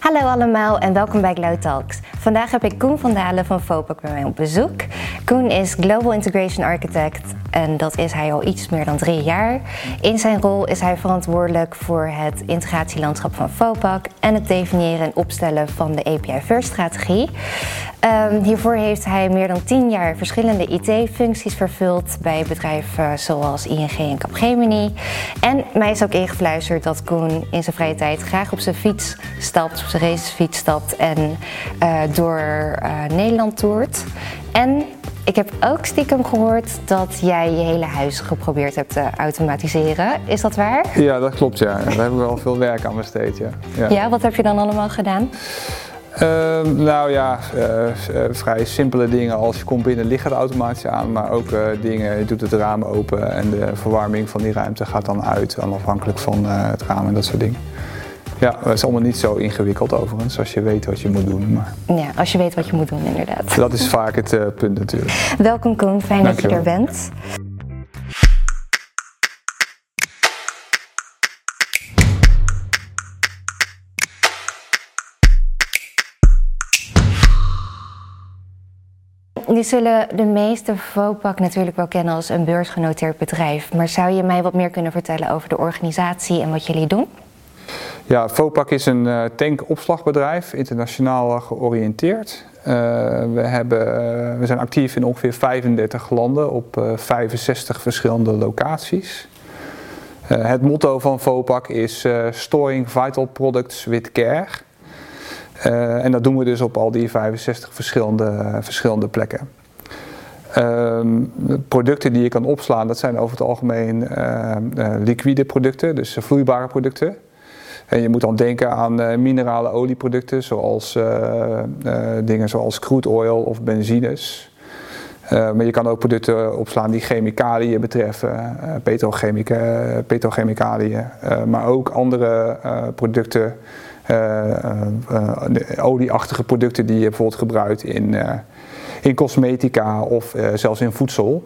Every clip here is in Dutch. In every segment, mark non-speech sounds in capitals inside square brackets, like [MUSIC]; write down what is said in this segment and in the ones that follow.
Hallo allemaal en welkom bij Glow Talks. Vandaag heb ik Koen van Dalen van Vopak bij mij op bezoek. Koen is Global Integration Architect en dat is hij al iets meer dan drie jaar. In zijn rol is hij verantwoordelijk voor het integratielandschap van Vopak en het definiëren en opstellen van de API First strategie. Um, hiervoor heeft hij meer dan tien jaar verschillende IT-functies vervuld bij bedrijven zoals ING en Capgemini. En mij is ook ingefluisterd dat Koen in zijn vrije tijd graag op zijn fiets stapt, op zijn racefiets stapt en uh, door uh, Nederland toert. En ik heb ook stiekem gehoord dat jij je hele huis geprobeerd hebt te automatiseren. Is dat waar? Ja, dat klopt ja. Daar heb ik wel veel werk aan besteed. Ja, ja. ja wat heb je dan allemaal gedaan? Uh, nou ja, uh, uh, vrij simpele dingen als je komt binnen liggen de automatisch aan, maar ook dingen, je doet het raam open en de verwarming van die ruimte gaat dan uit, onafhankelijk van het raam en dat soort dingen. Ja, het is allemaal niet zo ingewikkeld overigens, als je weet wat je moet doen. Maar... Ja, als je weet wat je moet doen inderdaad. Dat is vaak het punt natuurlijk. Welkom Koen, fijn Dank dat je er bent. Nu zullen de meeste Vopak natuurlijk wel kennen als een beursgenoteerd bedrijf. Maar zou je mij wat meer kunnen vertellen over de organisatie en wat jullie doen? Ja, Vopak is een uh, tankopslagbedrijf, internationaal georiënteerd. Uh, we, hebben, we zijn actief in ongeveer 35 landen op 65 verschillende locaties. het motto van Vopak is Storing Vital Products with Care. En dat doen we dus op al die 65 verschillende, verschillende plekken. Uh, producten die je kan opslaan, dat zijn over het algemeen liquide producten, dus vloeibare producten. En je moet dan denken aan minerale olieproducten, zoals dingen zoals crude oil of benzines. maar je kan ook producten opslaan die chemicaliën betreffen, petrochemicaliën, maar ook andere producten uh, olieachtige producten die je bijvoorbeeld gebruikt in, in cosmetica of zelfs in voedsel.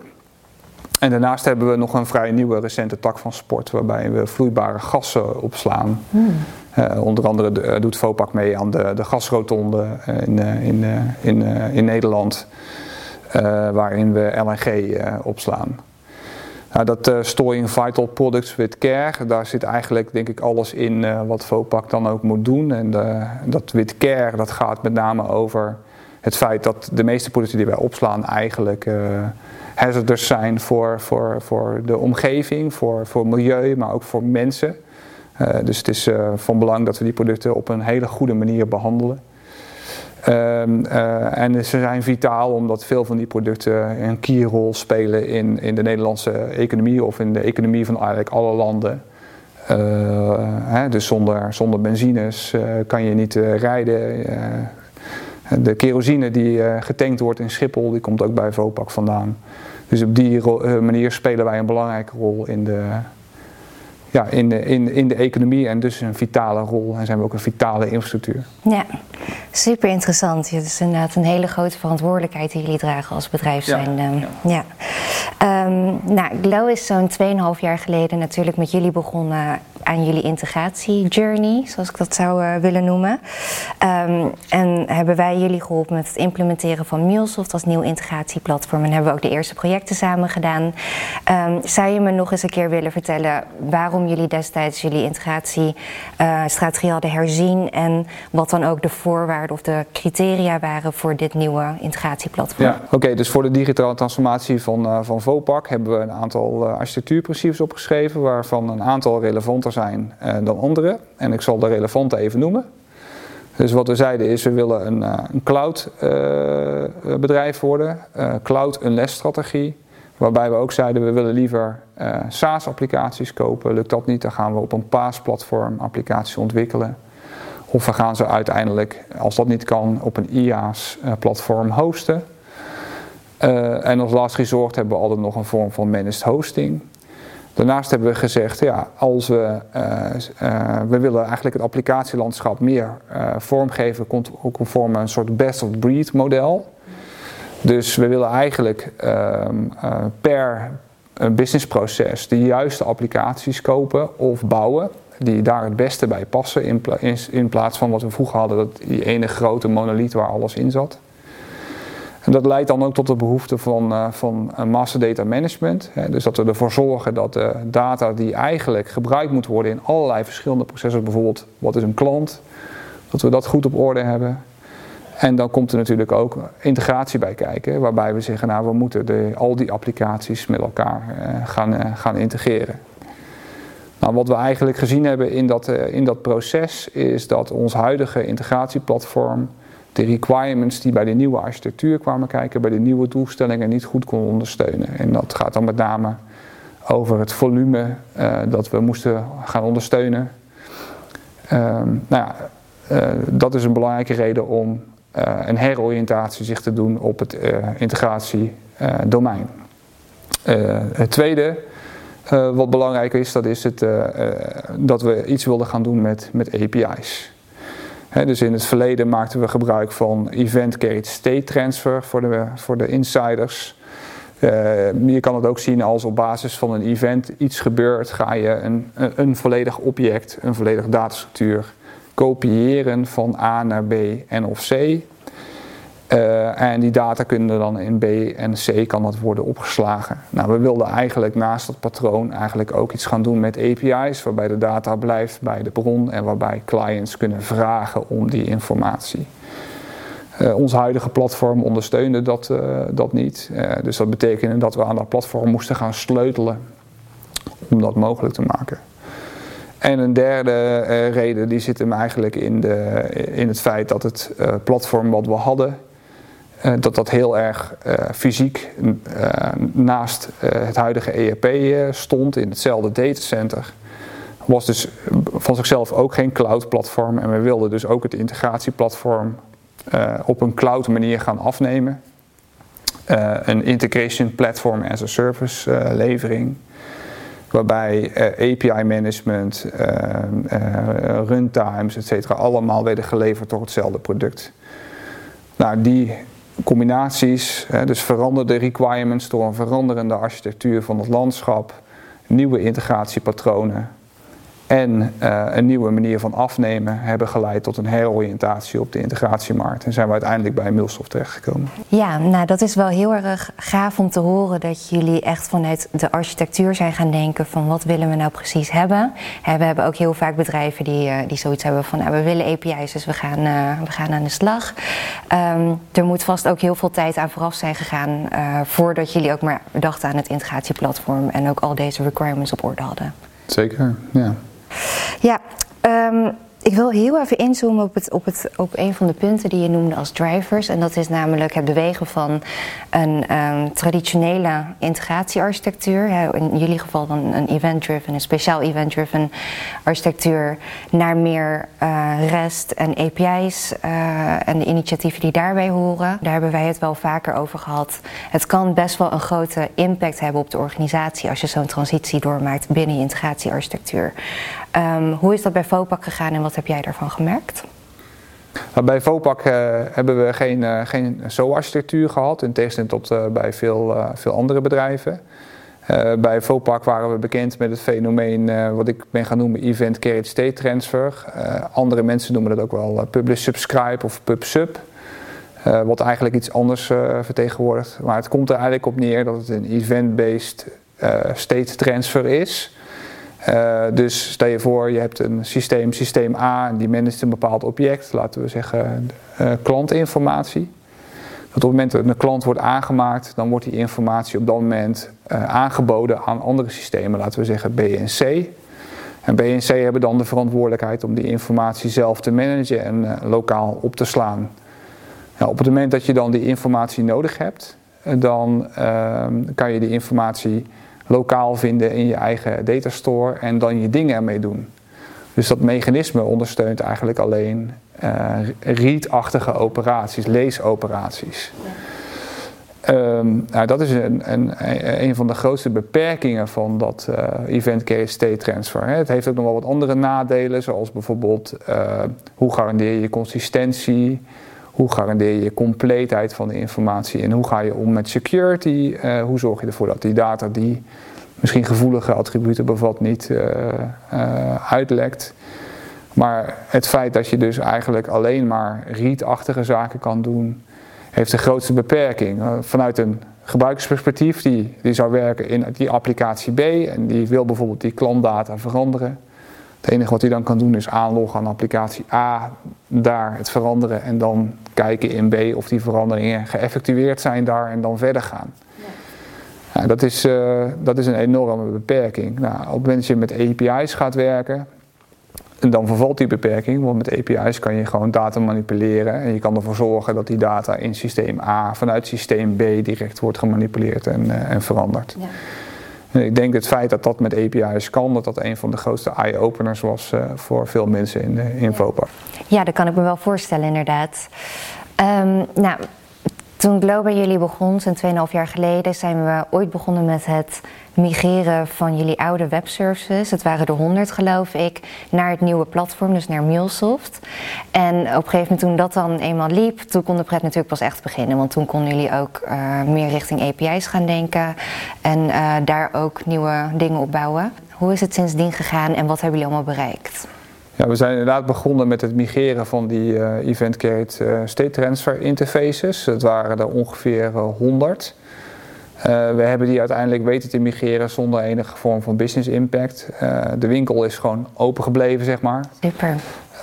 En daarnaast hebben we nog een vrij nieuwe recente tak van sport waarbij we vloeibare gassen opslaan. Hmm. Uh, onder andere doet Vopak mee aan de, de gasrotonde in, in, in, in Nederland, uh, waarin we LNG opslaan. Nou, dat Storing Vital Products with Care, daar zit eigenlijk denk ik alles in wat Vopak dan ook moet doen. En dat with Care, dat gaat met name over het feit dat de meeste producten die wij opslaan eigenlijk hazardous zijn voor, voor, voor de omgeving, voor, voor milieu, maar ook voor mensen. dus het is van belang dat we die producten op een hele goede manier behandelen. Um, uh, en ze zijn vitaal omdat veel van die producten een key-rol spelen in, in de Nederlandse economie of in de economie van eigenlijk alle landen. Hè, dus zonder, zonder benzines kan je niet rijden. de kerosine die getankt wordt in Schiphol, die komt ook bij Vopak vandaan. Dus op die manier spelen wij een belangrijke rol in de, ja, in, de, in, in de economie en dus een vitale rol en zijn we ook een vitale infrastructuur. Ja, super interessant. Het is inderdaad een hele grote verantwoordelijkheid die jullie dragen als bedrijf zijn. Ja. ja. ja. Um, nou, Glow is zo'n 2,5 jaar geleden natuurlijk met jullie begonnen aan jullie integratie-journey, zoals ik dat zou uh, willen noemen. Um, en hebben wij jullie geholpen met het implementeren van MuleSoft als nieuw integratieplatform. En hebben we ook de eerste projecten samen gedaan. Um, zou je me nog eens een keer willen vertellen waarom jullie destijds jullie integratiestrategie uh, hadden herzien en wat dan ook de voorwaarden of de criteria waren voor dit nieuwe integratieplatform? Ja, oké. Dus voor de digitale transformatie van, uh, van Vopak hebben we een aantal architectuurprincipes opgeschreven, waarvan een aantal relevanter zijn dan andere. En ik zal de relevante even noemen. Dus wat we zeiden is, we willen een, een cloud bedrijf worden. cloud een lesstrategie. Waarbij we ook zeiden, we willen liever SaaS applicaties kopen. Lukt dat niet, dan gaan we op een PaaS-platform applicaties ontwikkelen. Of we gaan ze uiteindelijk, als dat niet kan, op een IaaS-platform hosten. en als last resort hebben we altijd nog een vorm van managed hosting. Daarnaast hebben we gezegd, ja, als we, we willen eigenlijk het applicatielandschap meer vormgeven conform een soort best of breed model. Dus we willen eigenlijk ehm, per businessproces de juiste applicaties kopen of bouwen die daar het beste bij passen. In, in, plaats van wat we vroeger hadden, dat die ene grote monolith waar alles in zat. En dat leidt dan ook tot de behoefte van, uh, van master data management. Hè. Dus dat we ervoor zorgen dat de data die eigenlijk gebruikt moet worden in allerlei verschillende processen, bijvoorbeeld wat is een klant, dat we dat goed op orde hebben. En dan komt er natuurlijk ook integratie bij kijken, waarbij we zeggen, nou we moeten de, al die applicaties met elkaar uh, gaan, uh, gaan integreren. Nou, wat we eigenlijk gezien hebben in dat, uh, in dat proces is dat ons huidige integratieplatform de requirements die bij de nieuwe architectuur kwamen kijken, bij de nieuwe doelstellingen niet goed kon ondersteunen. En dat gaat dan met name over het volume dat we moesten gaan ondersteunen. Ehm, nou ja, dat is een belangrijke reden om een heroriëntatie zich te doen op het uh, integratiedomein. Uh, het tweede wat belangrijk is, dat is het, dat we iets wilden gaan doen met, met API's. Dus in het verleden maakten we gebruik van event carried state transfer voor de, voor de insiders. je kan het ook zien als op basis van een event iets gebeurt, ga je een, een, een volledig object, een volledige datastructuur kopiëren van A naar B en of C. Uh, en die data kunnen dan in B en C kan dat worden opgeslagen. Nou, we wilden eigenlijk naast dat patroon eigenlijk ook iets gaan doen met API's, waarbij de data blijft bij de bron en waarbij clients kunnen vragen om die informatie. Uh, ons huidige platform ondersteunde dat, uh, dat niet. dus dat betekende dat we aan dat platform moesten gaan sleutelen om dat mogelijk te maken. En een derde uh, reden die zit hem eigenlijk in, de, in het feit dat het uh, platform wat we hadden, uh, dat dat heel erg fysiek naast het huidige ERP stond in hetzelfde datacenter. Was dus van zichzelf ook geen cloud platform en we wilden dus ook het integratieplatform op een cloud manier gaan afnemen. een integration platform as a service levering waarbij uh, API management, uh, uh, runtimes, etc. allemaal werden geleverd door hetzelfde product. Nou, die combinaties, dus veranderde requirements door een veranderende architectuur van het landschap, nieuwe integratiepatronen, en uh, een nieuwe manier van afnemen hebben geleid tot een heroriëntatie op de integratiemarkt. En zijn we uiteindelijk bij Milsoft terechtgekomen. Ja, nou dat is wel heel erg gaaf om te horen dat jullie echt vanuit de architectuur zijn gaan denken van wat willen we nou precies hebben. we hebben ook heel vaak bedrijven die, uh, die zoiets hebben van nou, we willen API's, dus we gaan, uh, we gaan aan de slag. Um, er moet vast ook heel veel tijd aan vooraf zijn gegaan voordat jullie ook maar dachten aan het integratieplatform en ook al deze requirements op orde hadden. Zeker, ja. Ja, um, ik wil heel even inzoomen op, het, op, het, op een van de punten die je noemde als drivers. En dat is namelijk het bewegen van een um, traditionele integratiearchitectuur. In jullie geval dan een event-driven, een speciaal event-driven architectuur. Naar meer uh, REST en API's uh, en de initiatieven die daarbij horen. Daar hebben wij het wel vaker over gehad. Het kan best wel een grote impact hebben op de organisatie als je zo'n transitie doormaakt binnen je integratiearchitectuur. Um, hoe is dat bij FOPAC gegaan en wat heb jij daarvan gemerkt? Nou, bij FOPAC uh, hebben we geen, uh, geen SO-architectuur gehad, in tegenstelling tot uh, bij veel, veel andere bedrijven. bij FOPAC waren we bekend met het fenomeen wat ik ben gaan noemen Event Carried State Transfer. andere mensen noemen dat ook wel Publish Subscribe of PubSub. wat eigenlijk iets anders vertegenwoordigt. Maar het komt er eigenlijk op neer dat het een event-based state transfer is. Uh, dus stel je voor, je hebt een systeem, systeem A, en die managt een bepaald object, laten we zeggen uh, klantinformatie. Op het moment dat een klant wordt aangemaakt, dan wordt die informatie op dat moment uh, aangeboden aan andere systemen, laten we zeggen B en C. En B en C hebben dan de verantwoordelijkheid om die informatie zelf te managen en lokaal op te slaan. Nou, op het moment dat je dan die informatie nodig hebt, dan ehm, kan je die informatie lokaal vinden in je eigen datastore en dan je dingen ermee doen. Dus dat mechanisme ondersteunt eigenlijk alleen uh, read-achtige operaties, leesoperaties. Um, nou, dat is een, een, een, van de grootste beperkingen van dat uh, event state transfer. Het heeft ook nog wel wat andere nadelen, zoals bijvoorbeeld uh, hoe garandeer je consistentie, hoe garandeer je compleetheid van de informatie en hoe ga je om met security, uh, hoe zorg je ervoor dat die data die misschien gevoelige attributen bevat, niet uitlekt. Maar het feit dat je dus eigenlijk alleen maar read-achtige zaken kan doen, heeft de grootste beperking. Vanuit een gebruikersperspectief, die, die zou werken in die applicatie B en die wil bijvoorbeeld die klantdata veranderen. Het enige wat hij dan kan doen is aanloggen aan applicatie A, daar het veranderen en dan kijken in B of die veranderingen geëffectueerd zijn daar en dan verder gaan. Ja. dat, is, uh, dat is een enorme beperking. Nou, op het moment dat je met API's gaat werken, en dan vervalt die beperking, want met API's kan je gewoon data manipuleren en je kan ervoor zorgen dat die data in systeem A vanuit systeem B direct wordt gemanipuleerd en, uh, en veranderd. Ja. [LAUGHS] Ik denk het feit dat dat met API's kan, dat dat een van de grootste eye-openers was uh, voor veel mensen in, uh, in ja. Ja, dat kan ik me wel voorstellen inderdaad. Um, nou, toen Glow bij jullie begon, zo'n 2,5 jaar geleden, zijn we ooit begonnen met het migreren van jullie oude webservices. Het waren er 100 geloof ik, naar het nieuwe platform, dus naar MuleSoft. En op een gegeven moment toen dat dan eenmaal liep, toen kon de pret natuurlijk pas echt beginnen. Want toen konden jullie ook uh, meer richting API's gaan denken en uh, daar ook nieuwe dingen op bouwen. Hoe is het sindsdien gegaan en wat hebben jullie allemaal bereikt? Ja, we zijn inderdaad begonnen met het migreren van die uh, Event Carried uh, State Transfer interfaces. Het waren er ongeveer 100. Uh, we hebben die uiteindelijk weten te migreren zonder enige vorm van business impact. de winkel is gewoon open gebleven, zeg maar. Super.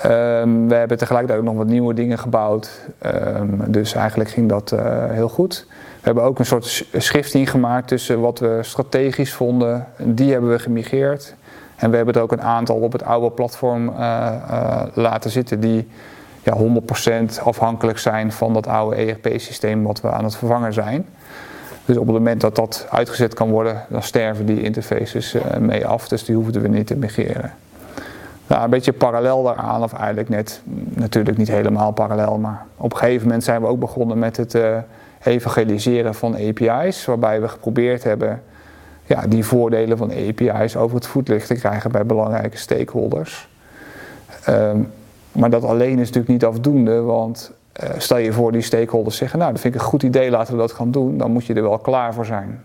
Um, we hebben tegelijkertijd ook nog wat nieuwe dingen gebouwd. Um, dus eigenlijk ging dat heel goed. We hebben ook een soort schifting gemaakt tussen wat we strategisch vonden. Die hebben we gemigreerd. En we hebben er ook een aantal op het oude platform uh, uh, laten zitten die ja, 100% afhankelijk zijn van dat oude ERP-systeem wat we aan het vervangen zijn. Dus op het moment dat dat uitgezet kan worden, dan sterven die interfaces uh, mee af, dus die hoefden we niet te migreren. Nou, een beetje parallel daaraan, of eigenlijk net, natuurlijk niet helemaal parallel, maar op een gegeven moment zijn we ook begonnen met het evangeliseren van API's, waarbij we geprobeerd hebben ja, die voordelen van API's over het voetlicht te krijgen bij belangrijke stakeholders. Um, maar dat alleen is natuurlijk niet afdoende, want uh, stel je voor die stakeholders zeggen, nou dat vind ik een goed idee, laten we dat gaan doen, dan moet je er wel klaar voor zijn.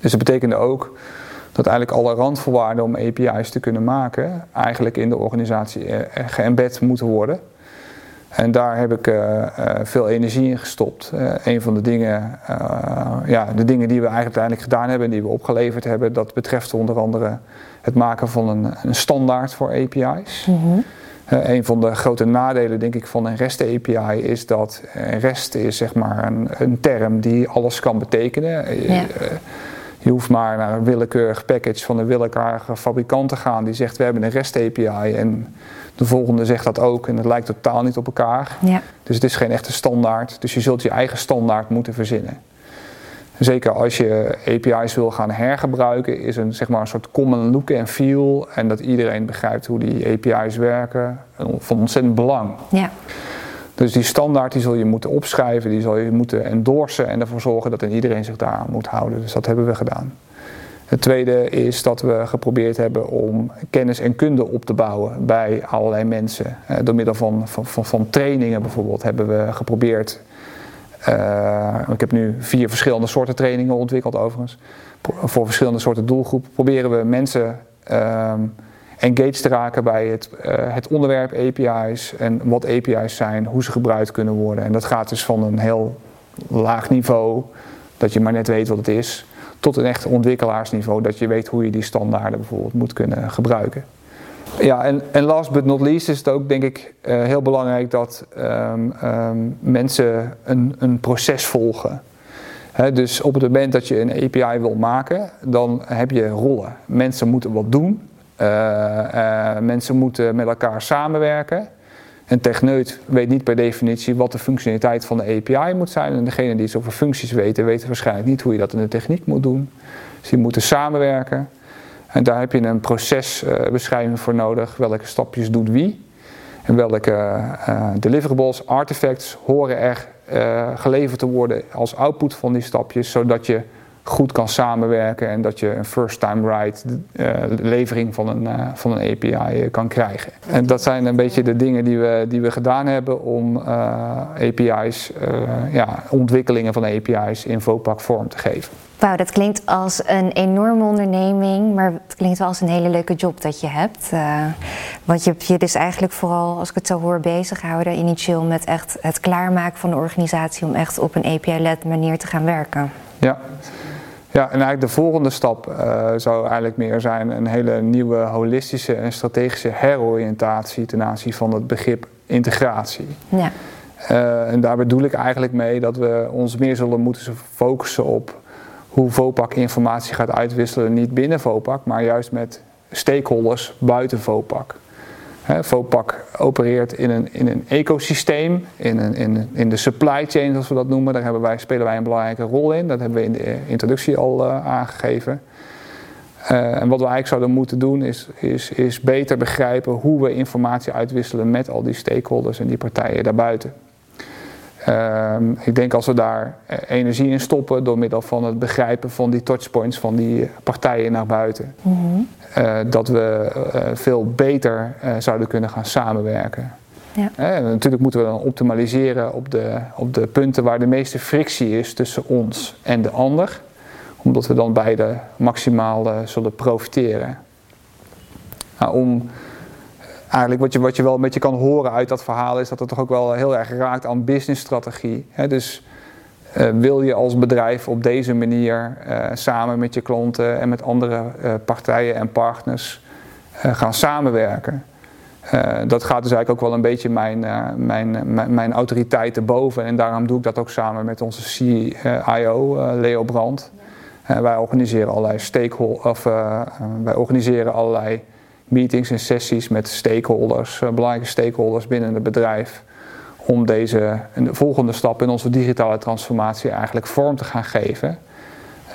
Dus dat betekende ook dat eigenlijk alle randvoorwaarden om API's te kunnen maken, eigenlijk in de organisatie uh, geëmbed moeten worden. En daar heb ik uh, uh, veel energie in gestopt. Uh, een van de dingen, ja, de dingen die we eigenlijk uiteindelijk gedaan hebben en die we opgeleverd hebben, dat betreft onder andere het maken van een, een standaard voor API's. Mm -hmm. een van de grote nadelen, denk ik, van een REST API is dat REST is zeg maar een, een term die alles kan betekenen. Ja. Je hoeft maar naar een willekeurig package van een willekeurige fabrikant te gaan die zegt we hebben een REST API en de volgende zegt dat ook en het lijkt totaal niet op elkaar. Ja. Dus het is geen echte standaard. Dus je zult je eigen standaard moeten verzinnen. Zeker als je API's wil gaan hergebruiken, is een, zeg maar, een soort common look en feel en dat iedereen begrijpt hoe die API's werken van ontzettend belang. Ja. Dus die standaard die zul je moeten opschrijven, die zul je moeten endorsen en ervoor zorgen dat iedereen zich daar aan moet houden. Dus dat hebben we gedaan. Het tweede is dat we geprobeerd hebben om kennis en kunde op te bouwen bij allerlei mensen. Uh, door middel van, van, van, trainingen bijvoorbeeld hebben we geprobeerd. Uh, ik heb nu vier verschillende soorten trainingen ontwikkeld overigens. Voor verschillende soorten doelgroepen proberen we mensen uh, engaged te raken bij het, uh, het onderwerp API's en wat API's zijn, hoe ze gebruikt kunnen worden. En dat gaat dus van een heel laag niveau, dat je maar net weet wat het is, tot een echt ontwikkelaarsniveau, dat je weet hoe je die standaarden bijvoorbeeld moet kunnen gebruiken. Ja, en, last but not least is het ook denk ik uh, heel belangrijk dat um, um, mensen een, een proces volgen. Dus op het moment dat je een API wil maken, dan heb je rollen. Mensen moeten wat doen. Uh, uh, mensen moeten met elkaar samenwerken. Een techneut weet niet per definitie wat de functionaliteit van de API moet zijn. En degene die iets over functies weten, weten waarschijnlijk niet hoe je dat in de techniek moet doen. Dus die moeten samenwerken. En daar heb je een procesbeschrijving voor nodig. Welke stapjes doet wie? En welke uh, deliverables, artifacts horen er uh, geleverd te worden als output van die stapjes, zodat je goed kan samenwerken en dat je een first time right uh, levering van een, uh, van een API kan krijgen. En dat zijn een beetje de dingen die we, die we gedaan hebben om API's, ja, ontwikkelingen van API's in Vopak vorm te geven. Wauw, dat klinkt als een enorme onderneming, maar het klinkt wel als een hele leuke job dat je hebt. Uh, want je hebt je dus eigenlijk vooral, als ik het zo hoor, bezig gehouden initieel met echt het klaarmaken van de organisatie om echt op een API-led manier te gaan werken. Ja. Ja, en eigenlijk de volgende stap uh, zou eigenlijk meer zijn een hele nieuwe holistische en strategische heroriëntatie ten aanzien van het begrip integratie. Ja. Uh, en daar bedoel ik eigenlijk mee dat we ons meer zullen moeten focussen op hoe VOPAC informatie gaat uitwisselen, niet binnen VOPAC, maar juist met stakeholders buiten VOPAC. VOPAC opereert in een, in een ecosysteem, in, een, in, in de supply chain zoals we dat noemen. Daar hebben wij, spelen wij een belangrijke rol in. Dat hebben we in de introductie al uh, aangegeven. Uh, en wat we eigenlijk zouden moeten doen is, is, is beter begrijpen hoe we informatie uitwisselen met al die stakeholders en die partijen daarbuiten. Ehm, ik denk als we daar eh, energie in stoppen door middel van het begrijpen van die touchpoints van die partijen naar buiten, mhm. eh, dat we uh, veel beter zouden kunnen gaan samenwerken. Ja. natuurlijk moeten we dan optimaliseren op de, op de punten waar de meeste frictie is tussen ons en de ander, omdat we dan beide maximaal zullen profiteren. Nou, om eigenlijk wat je, wat je wel een beetje kan horen uit dat verhaal is dat het toch ook wel heel erg raakt aan businessstrategie. dus uh, wil je als bedrijf op deze manier uh, samen met je klanten en met andere uh, partijen en partners gaan samenwerken? dat gaat dus eigenlijk ook wel een beetje mijn, mijn, mijn, mijn autoriteit te boven. En daarom doe ik dat ook samen met onze CIO, Leo Brandt. wij organiseren allerlei stakeholders, of wij organiseren allerlei meetings en sessies met stakeholders, eh, belangrijke stakeholders binnen het bedrijf. Om deze de volgende stap in onze digitale transformatie eigenlijk vorm te gaan geven.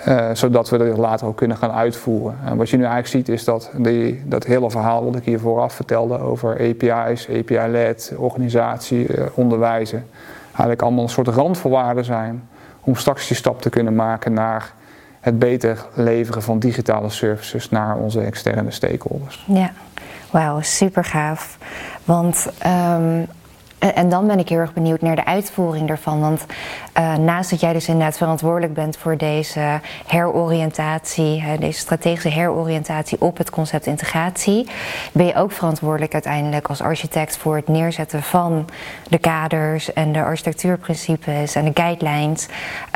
Uh, zodat we dat later ook kunnen gaan uitvoeren. En wat je nu eigenlijk ziet is dat die, dat hele verhaal wat ik hier vooraf vertelde over API's, API-led, organisatie, uh, onderwijzen, eigenlijk allemaal een soort randvoorwaarden zijn om straks die stap te kunnen maken naar het beter leveren van digitale services naar onze externe stakeholders. Ja, wauw, super gaaf. Want um, en dan ben ik heel erg benieuwd naar de uitvoering daarvan. Want uh, naast dat jij dus inderdaad verantwoordelijk bent voor deze heroriëntatie, deze strategische heroriëntatie op het concept integratie, ben je ook verantwoordelijk uiteindelijk als architect voor het neerzetten van de kaders en de architectuurprincipes en de guidelines.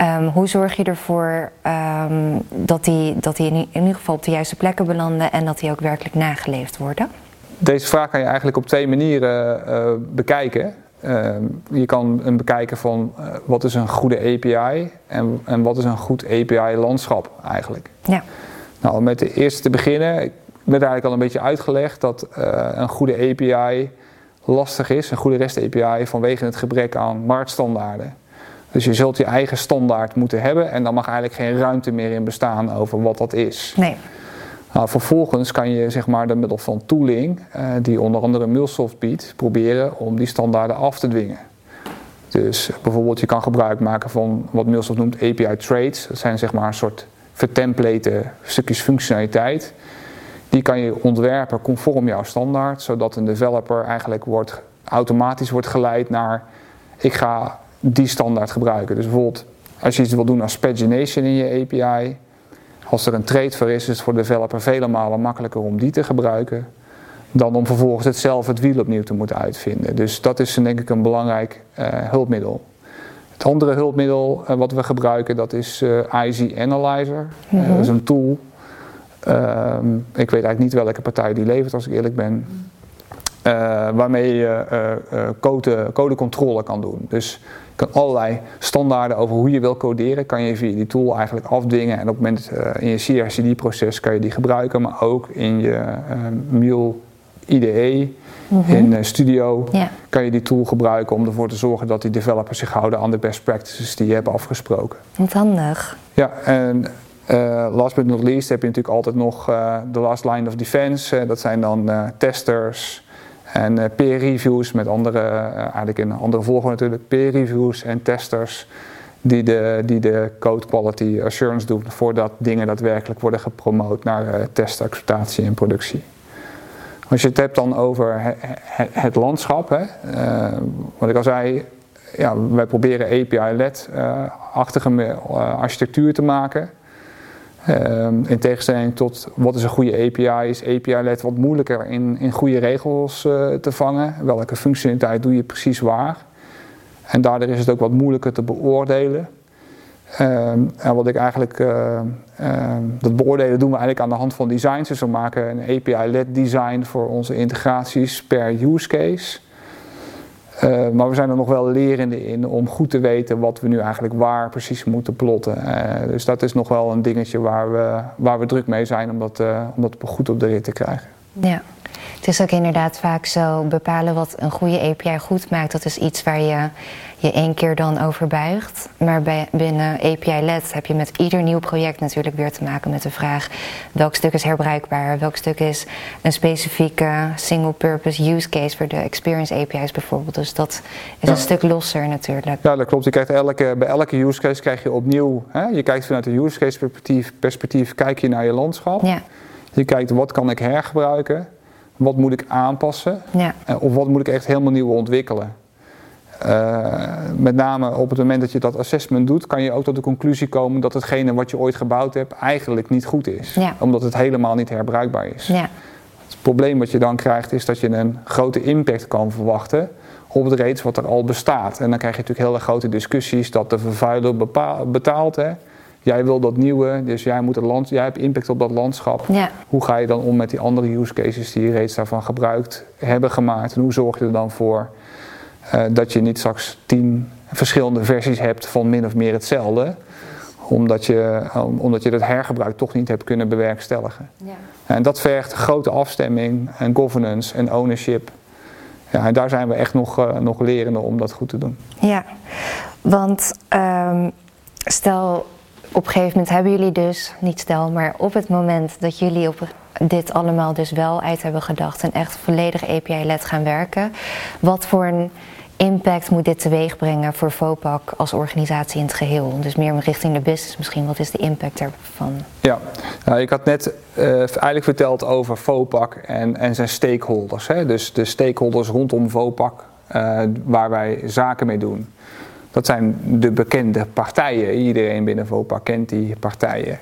Um, hoe zorg je ervoor um, dat, die, dat die in ieder geval op de juiste plekken belanden en dat die ook werkelijk nageleefd worden? Deze vraag kan je eigenlijk op twee manieren uh, bekijken. Uh, je kan hem bekijken van uh, wat is een goede API en, en wat is een goed API-landschap eigenlijk. Ja. Nou, met de eerste te beginnen, ik werd eigenlijk al een beetje uitgelegd dat een goede API lastig is, een goede REST API, vanwege het gebrek aan marktstandaarden. Dus je zult je eigen standaard moeten hebben en dan mag eigenlijk geen ruimte meer in bestaan over wat dat is. Nee. Nou, vervolgens kan je zeg maar, door middel van tooling, uh, die onder andere MuleSoft biedt, proberen om die standaarden af te dwingen. Dus bijvoorbeeld je kan gebruik maken van wat MuleSoft noemt API trades. Dat zijn zeg maar een soort vertemplate stukjes functionaliteit. Die kan je ontwerpen conform jouw standaard, zodat een developer eigenlijk wordt, automatisch wordt geleid naar ik ga die standaard gebruiken. Dus bijvoorbeeld als je iets wil doen als pagination in je API, als er een trade voor is, is het voor de developer vele malen makkelijker om die te gebruiken dan om vervolgens het zelf het wiel opnieuw te moeten uitvinden. Dus dat is denk ik een belangrijk uh, hulpmiddel. Het andere hulpmiddel uh, wat we gebruiken, dat is uh, eh, IZ Analyzer. Mm -hmm. dat is een tool. Ehm, ik weet eigenlijk niet welke partij die levert, als ik eerlijk ben. waarmee je code, codecontrole kan doen. Dus kan allerlei standaarden over hoe je wil coderen, kan je via die tool eigenlijk afdwingen. En op het moment uh, in je CI/CD-proces kan je die gebruiken, maar ook in je uh, Mule IDE, mhm. in uh, Studio, kan je die tool gebruiken om ervoor te zorgen dat die developers zich houden aan de best practices die je hebt afgesproken. Wat handig. Ja, en last but not least heb je natuurlijk altijd nog de last line of defense. dat zijn dan testers, en uh, peer reviews met andere, uh, eigenlijk in andere volgorde natuurlijk, peer reviews en testers die de, die de code quality assurance doet voordat dingen daadwerkelijk worden gepromoot naar uh, test, exploitatie en productie. Als je het hebt dan over het, landschap, hè, wat ik al zei, ja, wij proberen API-led-achtige architectuur te maken. Um, in tegenstelling tot wat is een goede API, is API-led wat moeilijker in, in goede regels uh, te vangen. Welke functionaliteit doe je precies waar? En daardoor is het ook wat moeilijker te beoordelen. Um, en wat ik eigenlijk, uh, um, dat beoordelen doen we eigenlijk aan de hand van designs. Dus we maken een API-led design voor onze integraties per use case. Uh, maar we zijn er nog wel lerende in om goed te weten wat we nu eigenlijk waar precies moeten plotten. Uh, dus dat is nog wel een dingetje waar we, waar we druk mee zijn om dat, uh, om dat goed op de rit te krijgen. Ja. Het is ook inderdaad vaak zo bepalen wat een goede API goed maakt. Dat is iets waar je je één keer dan over buigt. Maar bij, binnen API-led heb je met ieder nieuw project natuurlijk weer te maken met de vraag welk stuk is herbruikbaar, welk stuk is een specifieke single-purpose use case voor de experience API's bijvoorbeeld. Dus dat is Ja. een stuk losser natuurlijk. Ja, dat klopt. Je krijgt elke, bij elke use case krijg je opnieuw, hè, je kijkt vanuit de use case perspectief, perspectief kijk je naar je landschap. Ja, Je kijkt wat kan ik hergebruiken, wat moet ik aanpassen ja, eh, of wat moet ik echt helemaal nieuw ontwikkelen. Eh, met name op het moment dat je dat assessment doet, kan je ook tot de conclusie komen dat hetgene wat je ooit gebouwd hebt eigenlijk niet goed is. Ja. Omdat het helemaal niet herbruikbaar is. ja, Het probleem wat je dan krijgt is dat je een grote impact kan verwachten op het reeds wat er al bestaat. En dan krijg je natuurlijk hele grote discussies dat de vervuiler bepa- betaalt. Hè. Jij wil dat nieuwe, dus jij, moet het land, jij hebt impact op dat landschap. ja, Hoe ga je dan om met die andere use cases die je reeds daarvan gebruikt hebben gemaakt? En hoe zorg je er dan voor eh, dat je niet straks tien verschillende versies hebt van min of meer hetzelfde? Omdat je, om- omdat je dat hergebruik toch niet hebt kunnen bewerkstelligen. ja. En dat vergt grote afstemming en governance en ownership. Ja, en daar zijn we echt nog, eh, nog lerende om dat goed te doen. Ja, want ehm, stel op een gegeven moment hebben jullie dus, niet stel, maar op het moment dat jullie op dit allemaal dus wel uit hebben gedacht en echt volledig API-led gaan werken, wat voor een impact moet dit teweeg brengen voor FOPAC als organisatie in het geheel? Dus meer richting de business misschien, wat is de impact daarvan? Ja, nou, ik had net eh, eigenlijk verteld over FOPAC en, en zijn stakeholders. Hè? Dus de stakeholders rondom FOPAC, eh, waar wij zaken mee doen. Dat zijn de bekende partijen. Iedereen binnen FOPAC kent die partijen.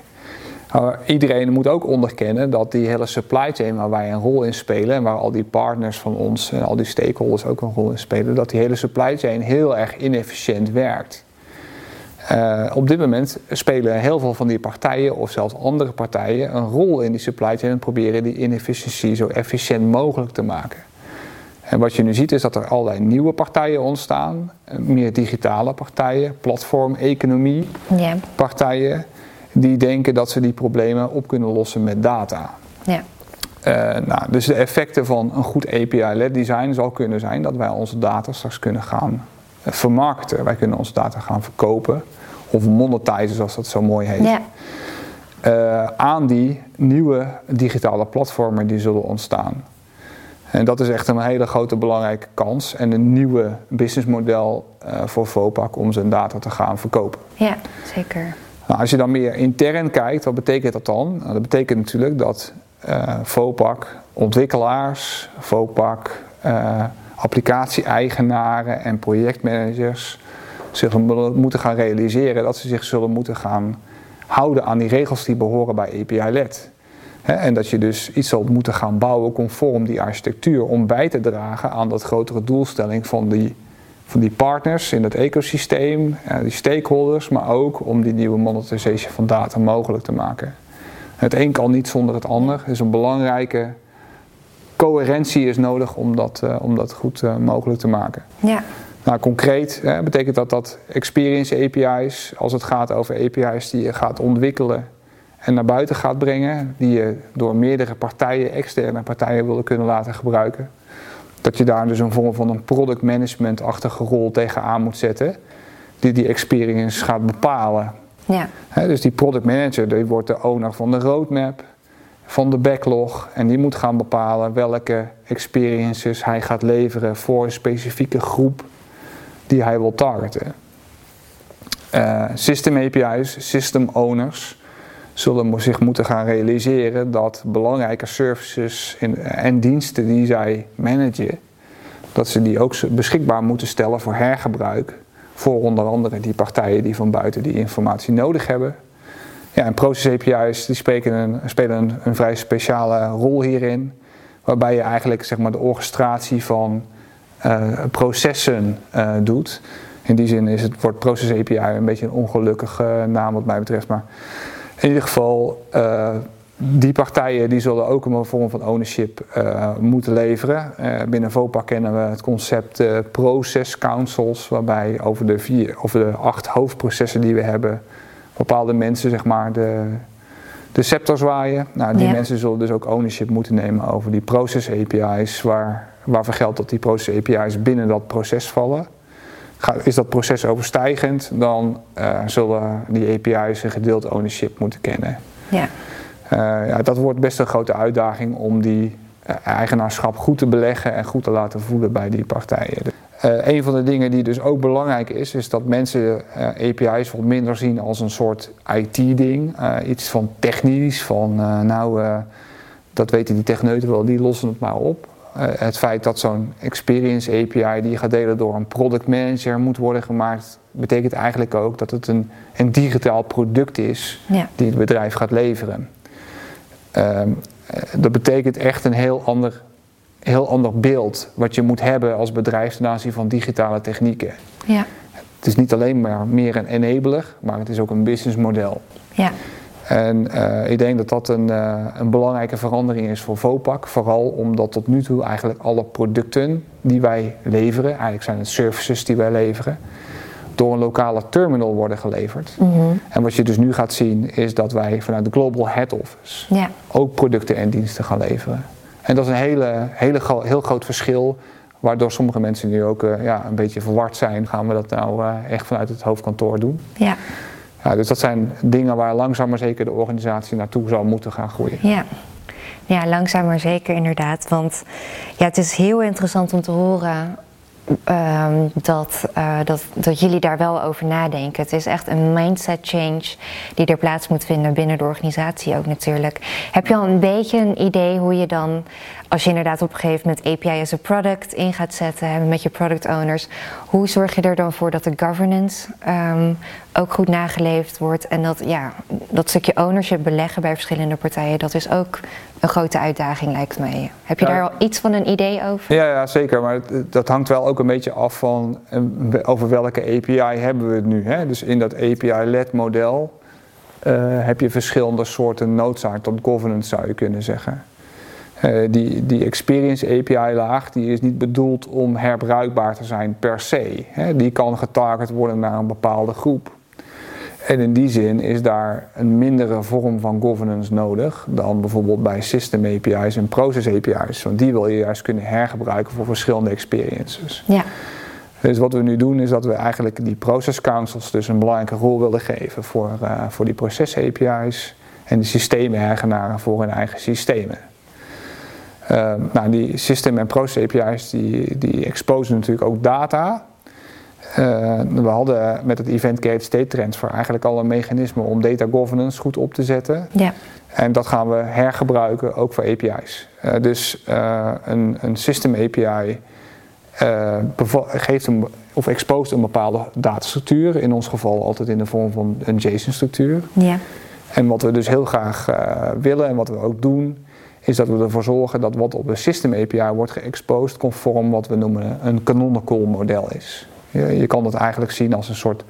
Maar iedereen moet ook onderkennen dat die hele supply chain waar wij een rol in spelen en waar al die partners van ons en al die stakeholders ook een rol in spelen, dat die hele supply chain heel erg inefficiënt werkt. Uh, op dit moment spelen heel veel van die partijen of zelfs andere partijen een rol in die supply chain en proberen die inefficiëntie zo efficiënt mogelijk te maken. En wat je nu ziet is dat er allerlei nieuwe partijen ontstaan, eh, meer digitale partijen, platform-economie Ja, partijen, die denken dat ze die problemen op kunnen lossen met data. ja, Uh, nou, dus de effecten van een goed API-led design zal kunnen zijn dat wij onze data straks kunnen gaan uh, vermarkten. Wij kunnen onze data gaan verkopen of monetizen, zoals dat zo mooi heet. ja, Uh, aan die nieuwe digitale platformen die zullen ontstaan. En dat is echt een hele grote belangrijke kans en een nieuwe businessmodel uh, voor Vopak om zijn data te gaan verkopen. ja, zeker. Nou, als je dan meer intern kijkt, wat betekent dat dan? Nou, dat betekent natuurlijk dat uh, Vopak, ontwikkelaars, Vopak, uh, applicatie-eigenaren en projectmanagers zich moeten gaan realiseren dat ze zich zullen moeten gaan houden aan die regels die behoren bij API-led. En dat je dus iets zal moeten gaan bouwen conform die architectuur om bij te dragen aan dat grotere doelstelling van die, van die partners in het ecosysteem, die stakeholders, maar ook om die nieuwe monetization van data mogelijk te maken. Het een kan niet zonder het ander. Dus een belangrijke coherentie is nodig om dat, uh, om dat goed uh, mogelijk te maken. Ja. Nou, concreet hè, betekent dat dat experience API's, als het gaat over API's die je gaat ontwikkelen en naar buiten gaat brengen, die je door meerdere partijen, externe partijen willen kunnen laten gebruiken, dat je daar dus een vorm van een product management-achtige rol tegenaan moet zetten, die die experience gaat bepalen. Ja. He, dus die product manager die wordt de owner van de roadmap, van de backlog en die moet gaan bepalen welke experiences hij gaat leveren voor een specifieke groep die hij wil targeten. system API's, system owners, zullen zich moeten gaan realiseren dat belangrijke services en diensten die zij managen, dat ze die ook beschikbaar moeten stellen voor hergebruik. Voor onder andere die partijen die van buiten die informatie nodig hebben. Ja, en Process API's die spelen, een, spelen een, vrij speciale rol hierin. Waarbij je eigenlijk zeg maar, de orchestratie van uh, processen uh, doet. In die zin is het woord Process API een beetje een ongelukkige naam wat mij betreft. Maar in ieder geval, uh, die partijen die zullen ook een vorm van ownership uh, moeten leveren. Uh, binnen VOPA kennen we het concept process councils, waarbij over de, vier, over de acht hoofdprocessen die we hebben, bepaalde mensen zeg maar de, de scepter zwaaien. Nou, die mensen zullen dus ook ownership moeten nemen over die process API's, waar, waarvoor geldt dat die process API's binnen dat proces vallen is dat proces overstijgend, dan uh, zullen die API's een gedeeld ownership moeten kennen. Ja. Uh, ja, dat wordt best een grote uitdaging om die uh, eigenaarschap goed te beleggen en goed te laten voelen bij die partijen. een van de dingen die dus ook belangrijk is, is dat mensen API's wat minder zien als een soort IT-ding. iets van technisch, van nou, dat weten die techneuten wel, die lossen het maar op. Eh, het feit dat zo'n experience API die je gaat delen door een product manager moet worden gemaakt, betekent eigenlijk ook dat het een, een digitaal product is die het bedrijf gaat leveren. Ehm, eh, dat betekent echt een heel ander, heel ander beeld wat je moet hebben als bedrijf ten aanzien van digitale technieken. Ja. Het is niet alleen maar meer een enabler, maar het is ook een businessmodel. Ja. En uh, ik denk dat dat een, uh, een, belangrijke verandering is voor Vopak. Vooral omdat tot nu toe eigenlijk alle producten die wij leveren, eigenlijk zijn het services die wij leveren, door een lokale terminal worden geleverd. Mm -hmm. En wat je dus nu gaat zien is dat wij vanuit de Global Head Office ja. ook producten en diensten gaan leveren. En dat is een hele, hele, heel groot verschil waardoor sommige mensen nu ook uh, ja, een beetje verward zijn. Gaan we dat nou echt vanuit het hoofdkantoor doen? Ja. Ja, dus dat zijn dingen waar langzaam maar zeker de organisatie naartoe zal moeten gaan groeien. Ja. Ja, langzaam maar zeker inderdaad. Want ja, het is heel interessant om te horen um, dat, uh, dat, dat jullie daar wel over nadenken. Het is echt een mindset change die er plaats moet vinden binnen de organisatie ook natuurlijk. Heb je al een beetje een idee hoe je dan, als je inderdaad op een gegeven moment API as a product in gaat zetten met je product owners, hoe zorg je er dan voor dat de governance um, ook goed nageleefd wordt en dat, ja, dat stukje ownership beleggen bij verschillende partijen, dat is ook een grote uitdaging lijkt mij. Heb je daar al iets van een idee over? Ja, ja zeker, maar dat hangt wel ook een beetje af van over welke API hebben we het nu. Hè? Dus in dat API-led model uh, heb je verschillende soorten noodzaak tot governance zou je kunnen zeggen. Uh, die, die experience API laag die is niet bedoeld om herbruikbaar te zijn per se. Hè? Die kan getarget worden naar een bepaalde groep. En in die zin is daar een mindere vorm van governance nodig dan bijvoorbeeld bij system API's en process API's. Want die wil je juist kunnen hergebruiken voor verschillende experiences. Ja. Dus wat we nu doen is dat we eigenlijk die process councils dus een belangrijke rol willen geven voor, uh, voor die proces API's en de systeemeigenaren voor hun eigen systemen. Uh, nou, die system en process API's die, die exposen natuurlijk ook data uh, we hadden met het Event Gate State Transfer eigenlijk al een mechanisme om data governance goed op te zetten. Ja. En dat gaan we hergebruiken ook voor API's. Uh, eh, dus een, een system API geeft een, of exposeert een bepaalde datastructuur. In ons geval altijd in de vorm van een JSON-structuur. Ja. En wat we dus heel graag willen en wat we ook doen, is dat we ervoor zorgen dat wat op een system API wordt geëxposed conform wat we noemen een canonical model is. Je, je kan het eigenlijk zien als een soort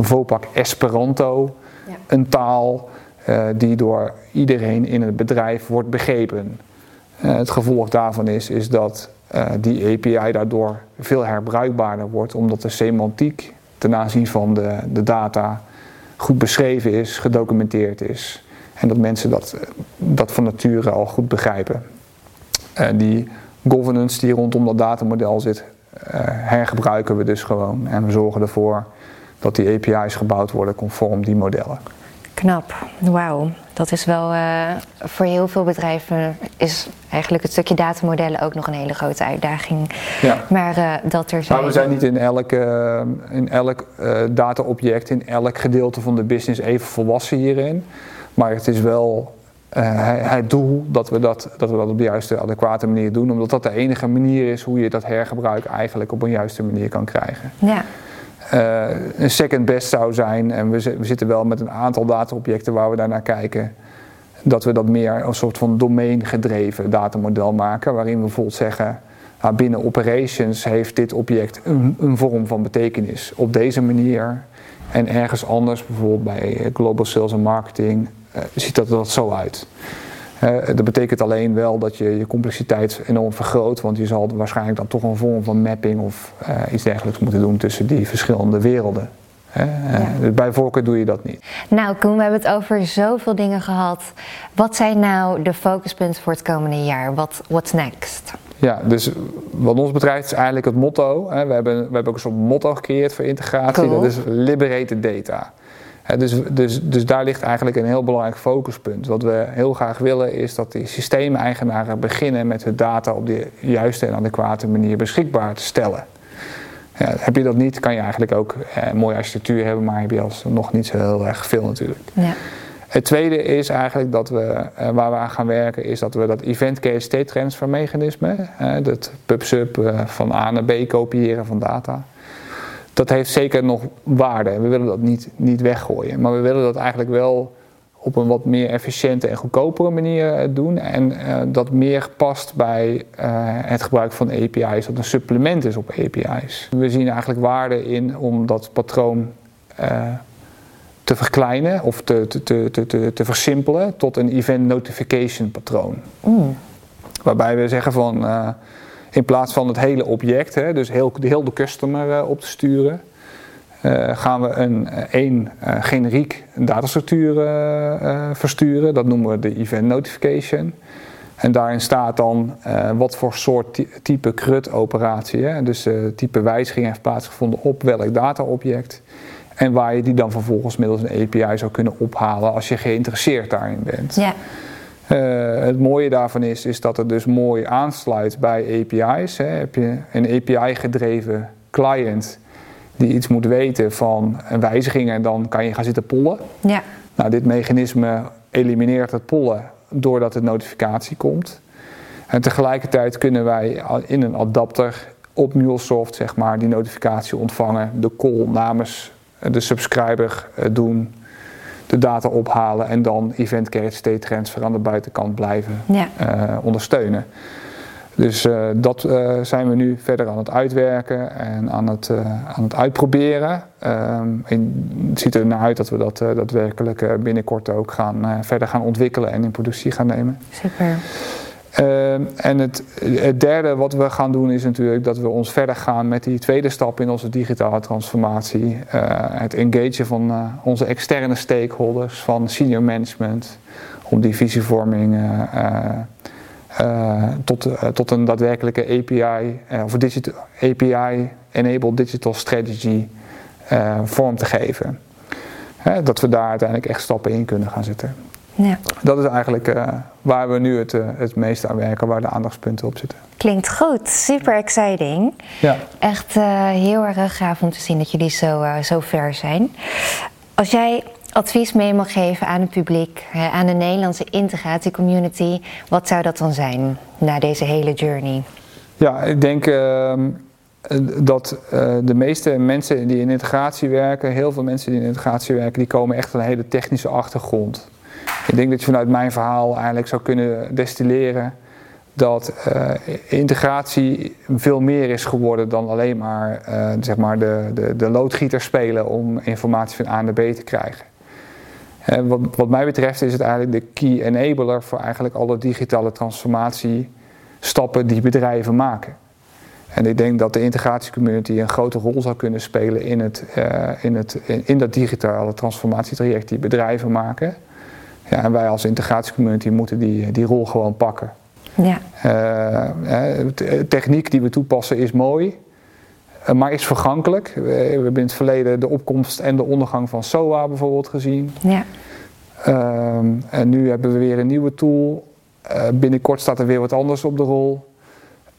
Vopak Esperanto, ja. een taal uh, die door iedereen in het bedrijf wordt begrepen. Uh, het gevolg daarvan is, is dat uh, die API daardoor veel herbruikbaarder wordt, omdat de semantiek ten aanzien van de, de data goed beschreven is, gedocumenteerd is. En dat mensen dat, dat van nature al goed begrijpen. die governance die rondom dat datamodel zit, uh, hergebruiken we dus gewoon. En we zorgen ervoor dat die API's gebouwd worden conform die modellen. Knap, wauw. Dat is wel uh, voor heel veel bedrijven is eigenlijk het stukje datamodellen ook nog een hele grote uitdaging. Ja. Maar uh, dat er zijn. We zijn niet in elk, uh, in elk dataobject, in elk gedeelte van de business even volwassen hierin. Maar het is wel het doel dat we dat, dat we dat op de juiste, adequate manier doen, omdat dat de enige manier is hoe je dat hergebruik eigenlijk op een juiste manier kan krijgen. Ja. Uh, een second best zou zijn. En we, we, zitten wel met een aantal dataobjecten waar we daarnaar kijken. Dat we dat meer een soort van domeingedreven datamodel maken. Waarin we bijvoorbeeld zeggen, nou, binnen operations heeft dit object een, een, vorm van betekenis op deze manier. En ergens anders, bijvoorbeeld bij global sales en marketing, ziet dat er dat zo uit. Uh, dat betekent alleen wel dat je je complexiteit enorm vergroot, want je zal waarschijnlijk dan toch een vorm van mapping of uh, iets dergelijks moeten doen tussen die verschillende werelden. Uh, ja. Bij voorkeur doe je dat niet. Nou, Koen, we hebben het over zoveel dingen gehad. Wat zijn nou de focuspunten voor het komende jaar? Wat what's next? Ja, dus wat ons betreft is eigenlijk het motto. Hè, we, hebben, we hebben ook een soort motto gecreëerd voor integratie. Cool. Dat is liberated data dus, dus, dus daar ligt eigenlijk een heel belangrijk focuspunt. Wat we heel graag willen is dat die systeemeigenaren beginnen met hun data op de juiste en adequate manier beschikbaar te stellen. Ja, heb je dat niet, kan je eigenlijk ook eh, een mooie architectuur hebben, maar heb je als nog niet zo heel erg veel natuurlijk. Ja. Het tweede is eigenlijk dat we, eh, waar we aan gaan werken, is dat we dat event case state transfer mechanisme, eh, dat pub-sub eh, van A naar B kopiëren van data, dat heeft zeker nog waarde. We willen dat niet, niet weggooien. Maar we willen dat eigenlijk wel op een wat meer efficiënte en goedkopere manier eh, doen. En uh, dat meer past bij uh, het gebruik van API's, dat een supplement is op API's. We zien eigenlijk waarde in om dat patroon uh, te verkleinen of te, te, te, te, te versimpelen tot een event notification patroon. Mm. Waarbij we zeggen van in plaats van het hele object, hè, dus heel, heel de customer uh, op te sturen, uh, gaan we een uh, één generiek datastructuur versturen. Dat noemen we de event notification. En daarin staat dan wat voor soort type CRUD-operatie, dus type wijziging heeft plaatsgevonden op welk dataobject. En waar je die dan vervolgens middels een API zou kunnen ophalen als je geïnteresseerd daarin bent. Ja. Uh, het mooie daarvan is, is dat het dus mooi aansluit bij API's. Hè. Heb je een API-gedreven client die iets moet weten van een wijziging en dan kan je gaan zitten pollen. Ja. Nou, dit mechanisme elimineert het pollen doordat de notificatie komt. En tegelijkertijd kunnen wij in een adapter op MuleSoft zeg maar, die notificatie ontvangen, de call namens de subscriber eh, doen de data ophalen en dan event carried state transfer aan de buitenkant blijven ja. uh, ondersteunen. Dus uh, dat uh, zijn we nu verder aan het uitwerken en aan het, aan het uitproberen. Um, het ziet er naar uit dat we dat daadwerkelijk binnenkort ook gaan, verder gaan ontwikkelen en in productie gaan nemen. Super. Uh, en het, derde wat we gaan doen is natuurlijk dat we ons verder gaan met die tweede stap in onze digitale transformatie. Uh, het engagen van uh, onze externe stakeholders, van senior management, om die visievorming tot, tot een daadwerkelijke API of API-enabled digital strategy vorm te geven. dat we daar uiteindelijk echt stappen in kunnen gaan zetten. Ja. Dat is eigenlijk uh, waar we nu het, uh, het meest aan werken, waar de aandachtspunten op zitten. Klinkt goed, super exciting. Ja. Echt uh, heel erg gaaf om te zien dat jullie zo, zo ver zijn. Als jij advies mee mag geven aan het publiek, aan de Nederlandse integratiecommunity, wat zou dat dan zijn na deze hele journey? Ja, ik denk ehm, dat de meeste mensen die in integratie werken, heel veel mensen die in integratie werken, die komen echt van een hele technische achtergrond. Ik denk dat je vanuit mijn verhaal eigenlijk zou kunnen destilleren dat uh, integratie veel meer is geworden dan alleen maar, uh, zeg maar de, de, de loodgieter spelen om informatie van A naar B te krijgen. Uh, wat, wat mij betreft is het eigenlijk de key enabler voor eigenlijk alle digitale transformatiestappen die bedrijven maken. En ik denk dat de integratiecommunity een grote rol zou kunnen spelen in, het, in, het, in, in dat digitale transformatietraject die bedrijven maken. Ja, en wij als integratiecommunity moeten die, die rol gewoon pakken. Ja. Uh, techniek die we toepassen is mooi, uh, maar is vergankelijk. We, we, hebben in het verleden de opkomst en de ondergang van SOA bijvoorbeeld gezien. Ja. Ehm, en nu hebben we weer een nieuwe tool. Uh, binnenkort staat er weer wat anders op de rol.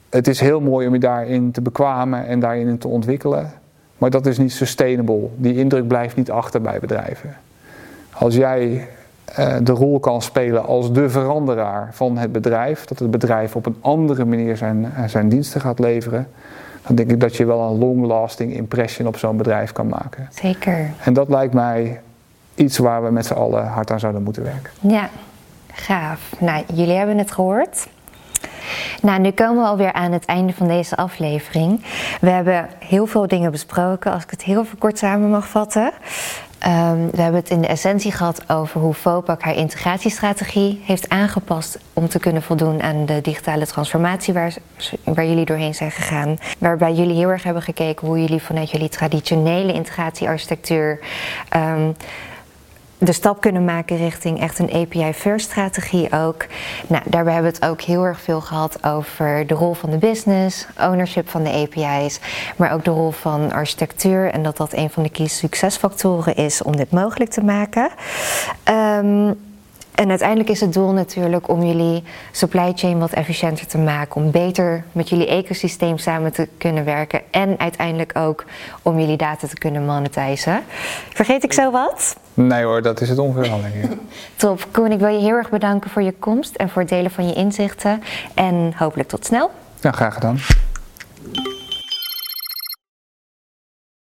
Het is heel mooi om je daarin te bekwamen en daarin te ontwikkelen. Maar dat is niet sustainable. Die indruk blijft niet achter bij bedrijven. Als jij de rol kan spelen als de veranderaar van het bedrijf, dat het bedrijf op een andere manier zijn, zijn diensten gaat leveren, dan denk ik dat je wel een long-lasting impression op zo'n bedrijf kan maken. Zeker. En dat lijkt mij iets waar we met z'n allen hard aan zouden moeten werken. Ja, gaaf. Nou, jullie hebben het gehoord. Nou, nu komen we alweer aan het einde van deze aflevering. We hebben heel veel dingen besproken, als ik het heel kort samen mag vatten. Um, we hebben het in de essentie gehad over hoe FOPAC haar integratiestrategie heeft aangepast om te kunnen voldoen aan de digitale transformatie waar, waar jullie doorheen zijn gegaan. Waarbij jullie heel erg hebben gekeken hoe jullie vanuit jullie traditionele integratiearchitectuur um, de stap kunnen maken richting echt een API-first strategie ook. Nou, daarbij hebben we het ook heel erg veel gehad over de rol van de business, ownership van de API's, maar ook de rol van architectuur en dat dat een van de key succesfactoren is om dit mogelijk te maken. Um, en uiteindelijk is het doel natuurlijk om jullie supply chain wat efficiënter te maken, om beter met jullie ecosysteem samen te kunnen werken en uiteindelijk ook om jullie data te kunnen monetizen. Vergeet ik zo wat? Nee hoor, dat is het ongeveer alleen. [LAUGHS] Top. Koen, ik wil je heel erg bedanken voor je komst en voor het delen van je inzichten en hopelijk tot snel. Ja, graag gedaan.